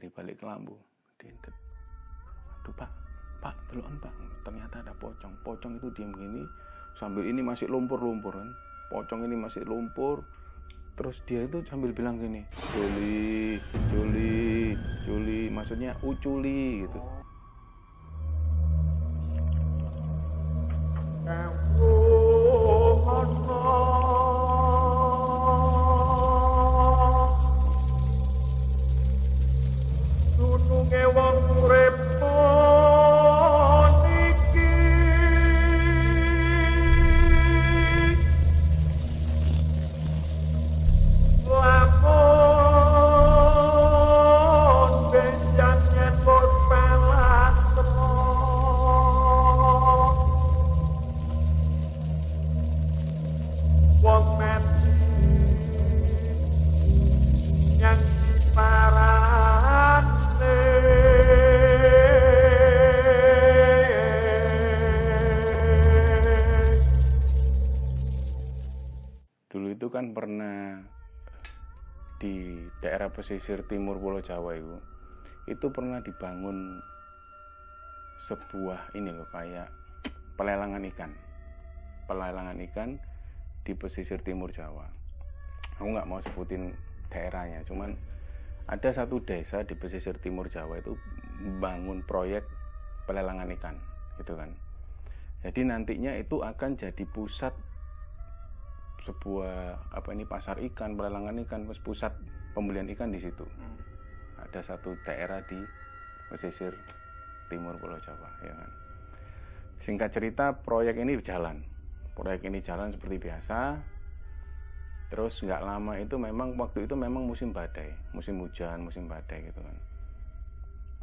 dari balik kelambu diintip aduh pak. Pak teluan pak. Ternyata ada pocong. Pocong itu diam gini sambil ini masih lumpur-lumpur kan? Pocong ini masih lumpur. Terus dia itu sambil bilang gini Juli Juli Juli maksudnya uculi gitu. Dununge kan pernah di daerah pesisir timur Pulau Jawa itu itu pernah dibangun sebuah ini loh kayak pelelangan ikan. Pelelangan ikan di pesisir timur Jawa. Aku nggak mau sebutin daerahnya cuman ada satu desa di pesisir timur Jawa itu bangun proyek pelelangan ikan gitu kan. Jadi nantinya itu akan jadi pusat sebuah apa ini pasar ikan pelelangan ikan terus pusat pembelian ikan di situ. Ada satu daerah di pesisir timur Pulau Jawa ya kan. Singkat cerita proyek ini jalan. Proyek ini jalan seperti biasa. Terus nggak lama itu memang waktu itu memang musim badai musim hujan musim badai gitu kan.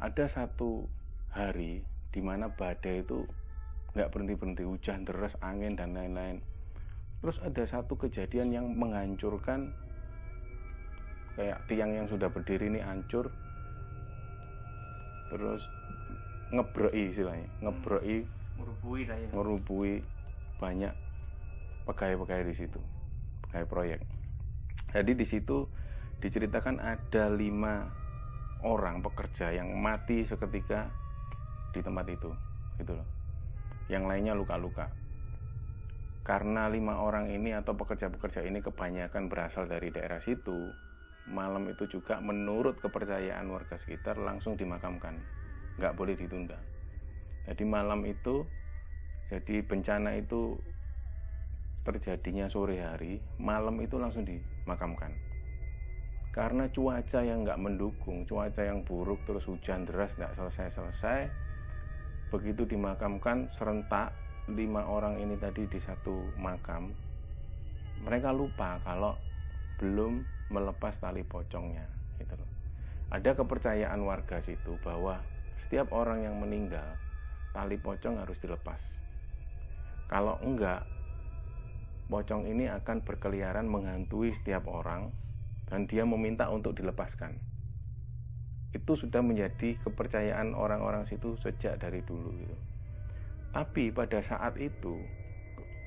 Ada satu hari di mana badai itu nggak berhenti berhenti hujan deras angin dan lain-lain Terus ada satu kejadian yang menghancurkan kayak tiang yang sudah berdiri ini hancur. Terus ngebrei istilahnya, ngebrei merubui lah ya ngerubui banyak pegawai-pegawai di situ, pegawai proyek. Jadi di situ diceritakan ada lima orang pekerja yang mati seketika di tempat itu, gitu loh. Yang lainnya luka-luka karena lima orang ini atau pekerja-pekerja ini kebanyakan berasal dari daerah situ malam itu juga menurut kepercayaan warga sekitar langsung dimakamkan. Nggak boleh ditunda. Jadi malam itu jadi bencana itu terjadinya sore hari malam itu langsung dimakamkan. Karena cuaca yang nggak mendukung cuaca yang buruk terus hujan deras nggak selesai-selesai begitu dimakamkan serentak lima orang ini tadi di satu makam mereka lupa kalau belum melepas tali pocongnya gitu loh. ada kepercayaan warga situ bahwa setiap orang yang meninggal tali pocong harus dilepas. Kalau enggak pocong ini akan berkeliaran menghantui setiap orang dan dia meminta untuk dilepaskan. Itu sudah menjadi kepercayaan orang-orang situ sejak dari dulu gitu tapi pada saat itu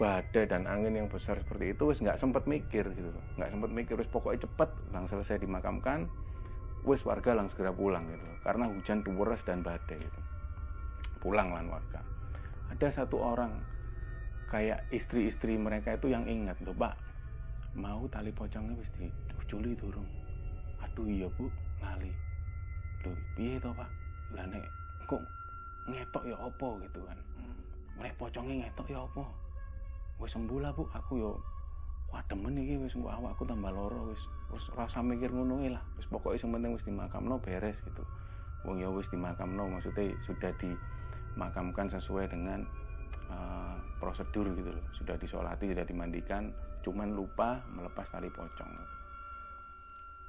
badai dan angin yang besar seperti itu wis nggak sempat mikir gitu nggak sempat mikir wis pokoknya cepet langsung selesai dimakamkan wis warga langsung segera pulang gitu karena hujan deras dan badai gitu. Pulang lah warga. Ada satu orang kayak istri-istri mereka itu yang ingat loh pak mau tali pocongnya wis diculi turun aduh iya bu lali. Loh piye toh pak? Lah nek kok ngetok ya opo gitu kan mereka pocongnya ngetok ya apa? Wis sembuh lah bu. Aku yo wah demen iki wis mbok awakku tambah loro wis wis rasa mikir ngono lah. Wis pokoknya yang penting wis dimakamno beres gitu. Wong ya wis dimakamno maksudnya sudah dimakamkan sesuai dengan uh, prosedur gitu loh. Sudah disolati sudah dimandikan cuman lupa melepas tali pocong.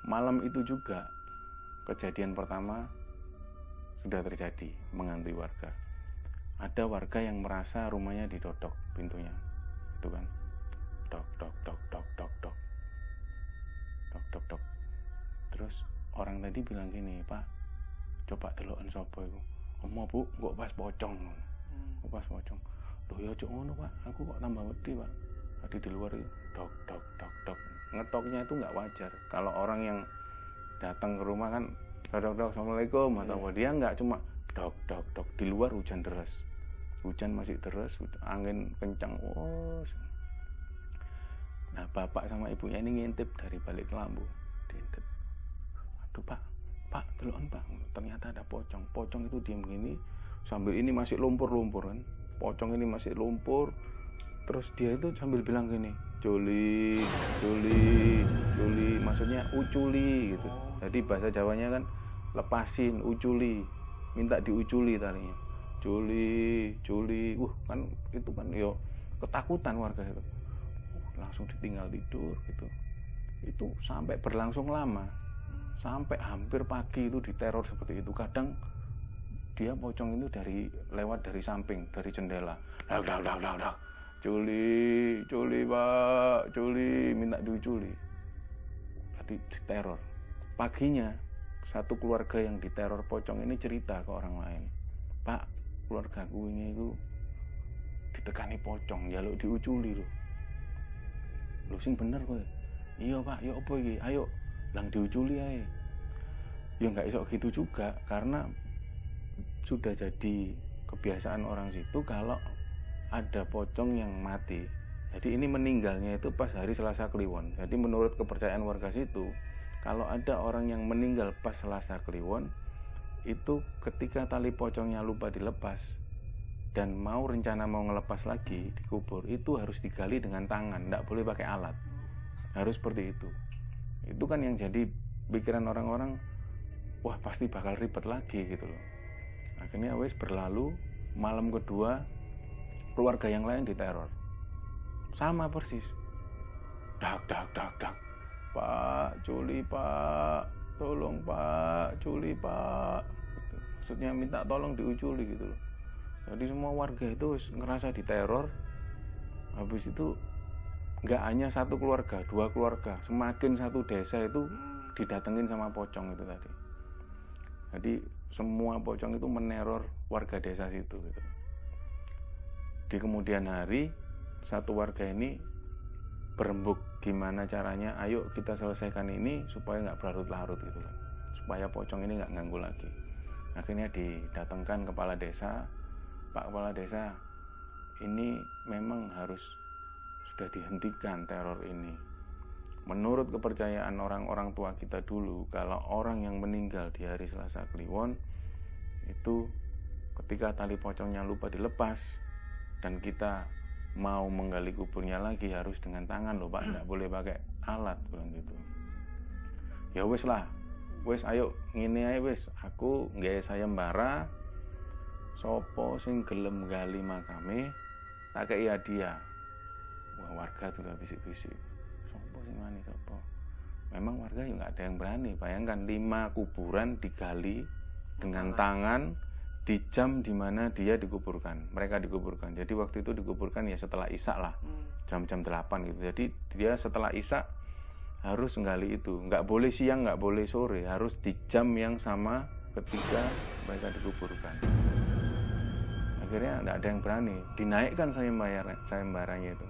Malam itu juga kejadian pertama sudah terjadi menghantui warga ada warga yang merasa rumahnya didodok pintunya. Itu kan. Dok dok dok dok dok dok. Dok dok dok. Terus orang tadi bilang gini pak coba deloken sapa iku? Omo bu kok pas pocong? Kok pas pocong? Loh ya cok ngono pak. Aku kok tambah wedi pak. Tadi di luar itu dok dok dok dok. Ngetoknya itu nggak wajar. Kalau orang yang datang ke rumah kan dok dok dok assalamualaikum atau apa dia nggak cuma dok dok dok. Di luar hujan deras hujan masih hud- angin kencang oh nah bapak sama ibunya ini ngintip dari balik kelambu diintip. Aduh pak pak teluan pak. Ternyata ada pocong. Pocong itu diem gini sambil ini masih lumpur-lumpur kan. Pocong ini masih lumpur terus dia itu sambil bilang gini Juli Juli Juli maksudnya uculi gitu. Jadi bahasa Jawanya kan lepasin uculi. Minta diuculi tadinya Juli Juli. Wah kan itu kan yo ketakutan warga itu. Uh, langsung ditinggal tidur gitu. Itu sampai berlangsung lama. Sampai hampir pagi itu diteror seperti itu. Kadang dia pocong itu dari lewat dari samping dari jendela. Dak dak dak dak dak. Culi culi pak. Culi minta diuculi tadi diteror. Paginya satu keluarga yang diteror pocong ini cerita ke orang lain. Pak keluarga ini itu ditekani pocong jaluk diuculi loh lu sing bener kowe. Iya pak ya apa iki? Ayo lang diuculi ae. Ya nggak iso gitu juga karena sudah jadi kebiasaan orang situ kalau ada pocong yang mati. Jadi ini meninggalnya itu pas hari Selasa Kliwon. Jadi menurut kepercayaan warga situ kalau ada orang yang meninggal pas Selasa Kliwon itu ketika tali pocongnya lupa dilepas dan mau rencana mau ngelepas lagi dikubur itu harus digali dengan tangan tidak boleh pakai alat. Harus seperti itu. Itu kan yang jadi pikiran orang-orang wah pasti bakal ribet lagi gitu loh. Akhirnya wes berlalu malam kedua keluarga yang lain diteror. Sama persis. Dak dak dak dak. Pak culi pak tolong pak. Culi pak. Gitu. maksudnya minta tolong diuculi gitu loh. Jadi semua warga itu ngerasa diteror. Habis itu nggak hanya satu keluarga dua keluarga. Semakin satu desa itu didatengin sama pocong itu tadi. Jadi semua pocong itu meneror warga desa situ gitu. di kemudian hari satu warga ini berembuk gimana caranya ayo kita selesaikan ini supaya nggak berlarut-larut gitu kan. Supaya pocong ini nggak ganggu lagi. Akhirnya didatangkan kepala desa. Pak Kepala Desa, ini memang harus sudah dihentikan teror ini. Menurut kepercayaan orang-orang tua kita dulu, kalau orang yang meninggal di hari Selasa Kliwon itu ketika tali pocongnya lupa dilepas dan kita mau menggali kuburnya lagi harus dengan tangan loh Pak, nggak boleh pakai alat bilang gitu. Ya wes lah, wes ayo ngini aja wes, aku nggak sayembara sopo sing gelem gali makame tak kei hadiah. Wah warga tuh udah bisik-bisik. Sopo sing wani sopo? Memang warga ya nggak ada yang berani. Bayangkan lima kuburan digali dengan tangan di jam di mana dia dikuburkan. Mereka dikuburkan. Jadi waktu itu dikuburkan ya setelah isak lah. Jam-jam 8 gitu. Jadi dia setelah isak harus nggali itu. Nggak boleh siang nggak boleh sore. Harus di jam yang sama ketika mereka dikuburkan. Akhirnya tidak ada yang berani. Dinaikkan sayembara sayembaranya itu.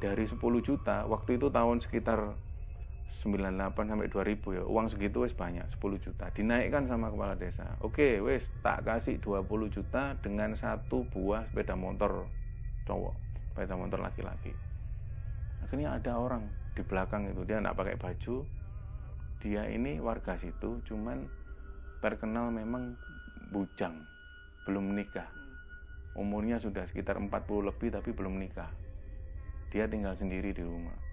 Dari 10 juta waktu itu tahun sekitar 98 sampai 2000 ya. Uang segitu wes banyak 10 juta. Dinaikkan sama kepala desa. Oke wes tak kasih 20 juta dengan satu buah sepeda motor cowok sepeda motor laki-laki. Akhirnya ada orang di belakang itu dia tidak pakai baju. Dia ini warga situ cuman terkenal memang bujang belum menikah umurnya sudah sekitar 40 lebih tapi belum nikah. Dia tinggal sendiri di rumah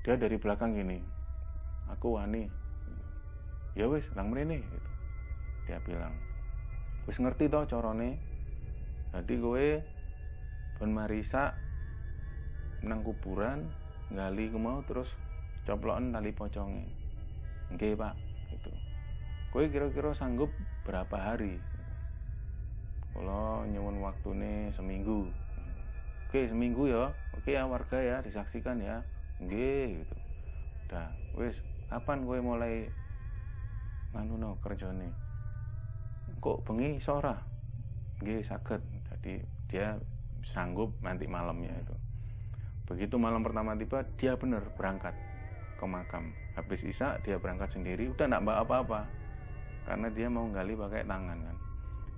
dia dari belakang gini aku wani ya wis lang mrene gitu. dia bilang wis ngerti toh corone jadi kowe ben marisa nang kuburan gali ku mau terus coplokan tali pocongnya nggih pak gitu. Kowe kira-kira sanggup berapa hari? Kalau nyuwun waktunya seminggu. Oke seminggu ya. Oke ya warga ya disaksikan ya nggih gitu. Udah wis kapan gue mulai nganu no kerjane? Kok bengi sora nggih saged. Jadi dia sanggup nanti malamnya itu. Begitu malam pertama tiba dia bener berangkat ke makam. Habis isa dia berangkat sendiri. Udah nggak bawa apa-apa. Karena dia mau gali pakai tangan kan.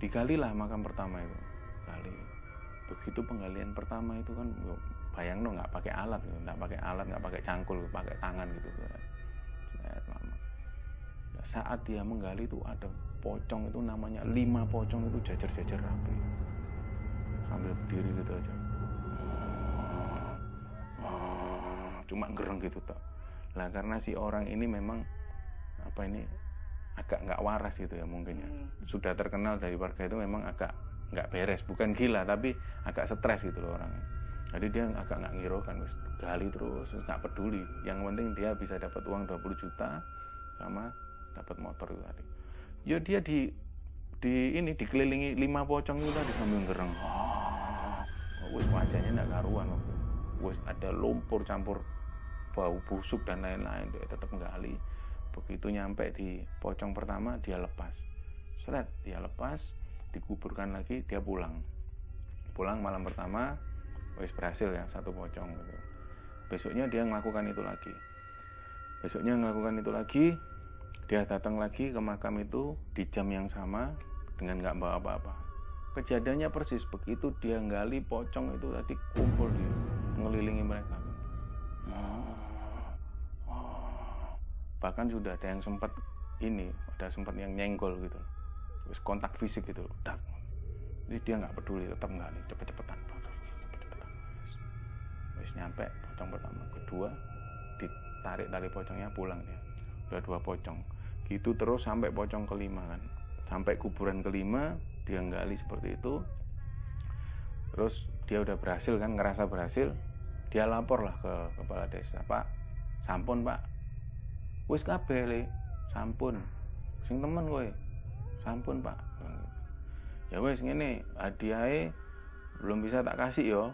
Digalilah makam pertama itu. Gali. Begitu penggalian pertama itu kan bayang no nggak pakai alat gitu nggak pakai alat nggak pakai cangkul pakai tangan gitu. Nah, saat dia menggali itu ada pocong itu namanya lima pocong itu jajar-jajar rapi. Sambil berdiri gitu aja. Cuma gereng gitu tak lah karena si orang ini memang apa ini agak nggak waras gitu ya mungkin ya. Sudah terkenal dari warga itu memang agak nggak beres. Bukan gila tapi agak stres gitu loh orangnya jadi dia agak nggak ngiraukan terus gali terus nggak peduli. Yang penting dia bisa dapat uang 20 juta sama dapat motor itu tadi. Ya dia di di ini dikelilingi lima pocong itu tadi sambil gereng. Oh, wis wajahnya nggak karuan waktu wis ada lumpur campur bau busuk dan lain-lain dia tetap gali. Begitu nyampe di pocong pertama dia lepas. Seret dia lepas dikuburkan lagi dia pulang. Pulang malam pertama wis berhasil ya satu pocong gitu. Besoknya dia melakukan itu lagi. Besoknya melakukan itu lagi dia datang lagi ke makam itu di jam yang sama dengan nggak bawa apa-apa. Kejadiannya persis begitu dia gali pocong itu tadi kumpul di ngelilingi mereka. Bahkan sudah ada yang sempat ini ada sempat yang nyenggol gitu. Terus kontak fisik gitu. Dak. jadi dia nggak peduli tetap gali cepet-cepetan cepet-cepetan nyampe pocong pertama. Kedua ditarik tali pocongnya pulang dia. Udah dua pocong. Gitu terus sampai pocong kelima kan. Sampai kuburan kelima dia gali seperti itu. Terus dia udah berhasil kan ngerasa berhasil dia lapor lah ke kepala desa. Pak sampun pak. Wis kabeh le. Sampun. Sing temen kowe. Sampun pak. Ya wis ngene. Hadiahe belum bisa tak kasih yo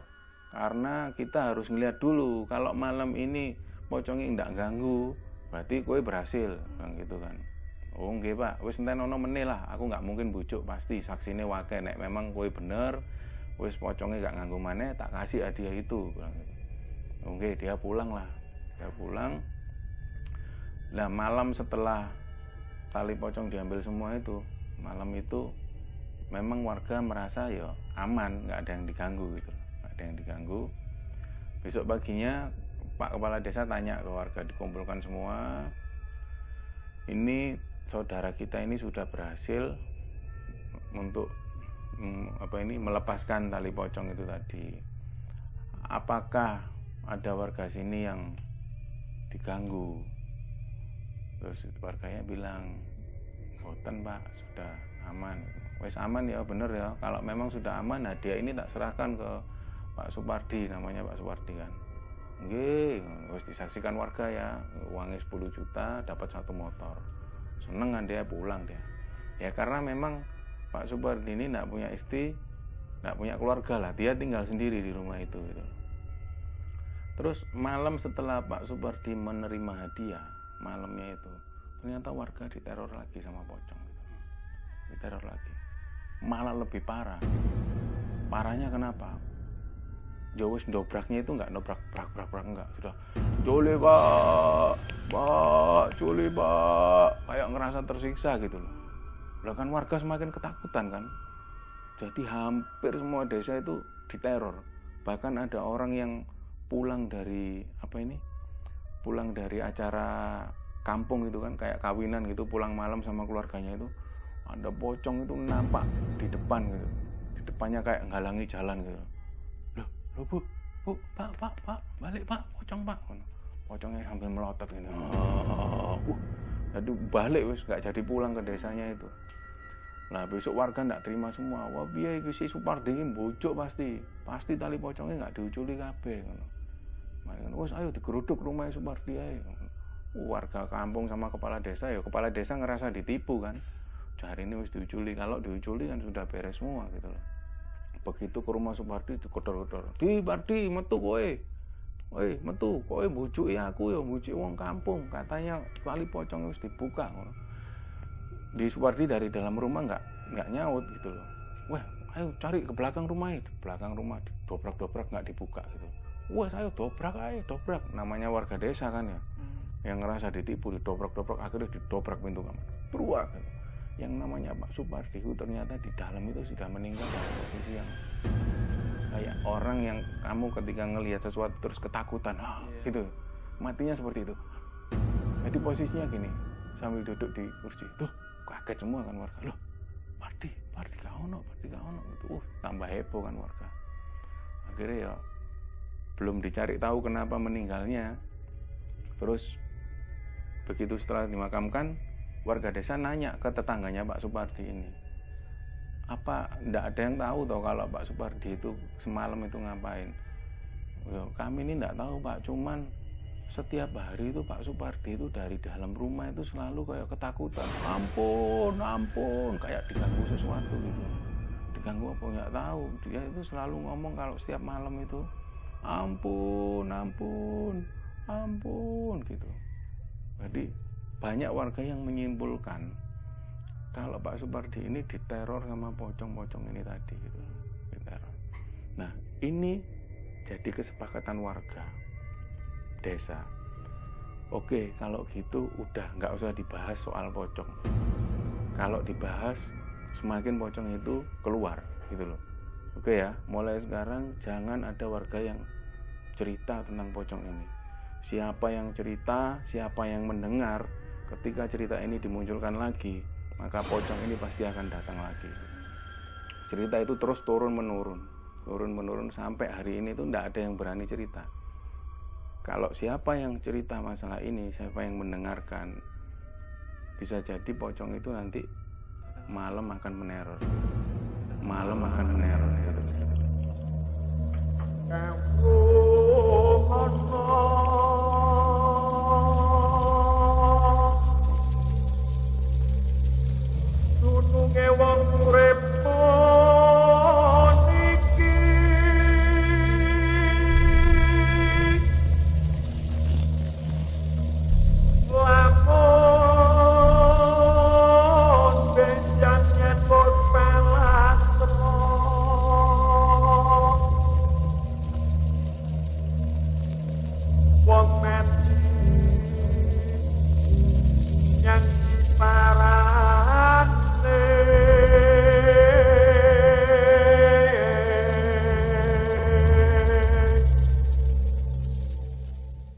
karena kita harus ngeliat dulu kalau malam ini pocongnya ndak ganggu berarti kowe berhasil kan gitu kan. Oh nggih pak. Wis enten ono meneh aku nggak mungkin bujuk pasti saksine wake nek memang kowe bener wis pocongnya gak ganggu maneh tak kasih hadiah itu gitu. oke dia pulang lah. Dia pulang. Nah malam setelah tali pocong diambil semua itu malam itu memang warga merasa ya aman nggak ada yang diganggu gitu. nggak ada yang diganggu. Besok paginya Pak Kepala Desa tanya ke warga dikumpulkan semua. Ini saudara kita ini sudah berhasil untuk mm, apa ini melepaskan tali pocong itu tadi. Apakah ada warga sini yang diganggu? Terus warganya bilang boten pak sudah aman. Wes aman ya bener ya. Kalau memang sudah aman dia ini tak serahkan ke Pak Supardi namanya Pak Supardi kan Nggih, wis disaksikan warga ya, uangnya 10 juta, dapat satu motor. Seneng kan dia pulang dia. Ya karena memang Pak Supardi ini tidak punya istri, tidak punya keluarga lah, dia tinggal sendiri di rumah itu. Gitu. Terus malam setelah Pak Supardi menerima hadiah, malamnya itu ternyata warga diteror lagi sama pocong gitu. diteror lagi malah lebih parah parahnya kenapa Jowes dobraknya itu nggak dobrak brak brak brak enggak sudah. Culi pak. Pak culi pak. Kayak ngerasa tersiksa gitu loh. Lah kan warga semakin ketakutan kan. Jadi hampir semua desa itu diteror. Bahkan ada orang yang pulang dari apa ini? Pulang dari acara kampung gitu kan kayak kawinan gitu pulang malam sama keluarganya itu. Ada pocong itu nampak di depan gitu. Di depannya kayak ngalangi jalan gitu loh bu bu pak pak pak balik pak pocong pak pocongnya sambil melotot gitu oh, jadi balik wis nggak jadi pulang ke desanya itu Nah besok warga nggak terima semua. Wah biaya itu si Supardi ini bocok pasti. Pasti tali pocongnya nggak diuculi kabeh. Mari wes ayo digeruduk rumahnya Supardi ae. Warga kampung sama kepala desa ya kepala desa ngerasa ditipu kan. Hari ini wis diuculi kalau diuculi kan sudah beres semua gitu loh. Begitu ke rumah Supardi dikodor-kodor. Di Pardi metu kowe. Woi, metu kowe bujuki aku ya bujuki wong kampung. Katanya tali pocong wis dibuka di Suwardi dari dalam rumah nggak nggak nyaut gitu loh wah ayo cari ke belakang rumah di belakang rumah dobrak dobrak nggak dibuka gitu wah ayo dobrak ayo dobrak namanya warga desa kan ya hmm. yang ngerasa ditipu di dobrak dobrak akhirnya didobrak pintu kamar keluar gitu. Yang namanya Pak Supardi itu ternyata di dalam itu sudah meninggal dalam posisi yang kayak orang yang kamu ketika ngelihat sesuatu terus ketakutan ah, gitu. Matinya seperti itu. Jadi posisinya gini sambil duduk di kursi. Tuh kaget semua kan warga? Loh Pardi Pardi kau no Pardi kau no itu uh, tambah heboh kan warga. Akhirnya ya belum dicari tahu kenapa meninggalnya. Terus begitu setelah dimakamkan warga desa nanya ke tetangganya Pak Supardi ini apa ndak ada yang tahu toh kalau Pak Supardi itu semalam itu ngapain? Ya, kami ini ndak tahu Pak. Cuman setiap hari itu Pak Supardi itu dari dalam rumah itu selalu kayak ketakutan. Ampun ampun kayak diganggu sesuatu gitu. Diganggu apa? Nggak tahu. Dia itu selalu ngomong kalau setiap malam itu ampun ampun ampun gitu. Jadi banyak warga yang menyimpulkan kalau Pak Supardi ini diteror sama pocong-pocong ini tadi gitu diteror. Nah ini jadi kesepakatan warga desa. Oke kalau gitu udah nggak usah dibahas soal pocong. Kalau dibahas semakin pocong itu keluar gitu loh. Oke ya, mulai sekarang jangan ada warga yang cerita tentang pocong ini. Siapa yang cerita, siapa yang mendengar, ketika cerita ini dimunculkan lagi, maka pocong ini pasti akan datang lagi. Cerita itu terus turun menurun, turun menurun sampai hari ini tuh tidak ada yang berani cerita. Kalau siapa yang cerita masalah ini, siapa yang mendengarkan, bisa jadi pocong itu nanti malam akan meneror, malam akan meneror. Gitu. che vostre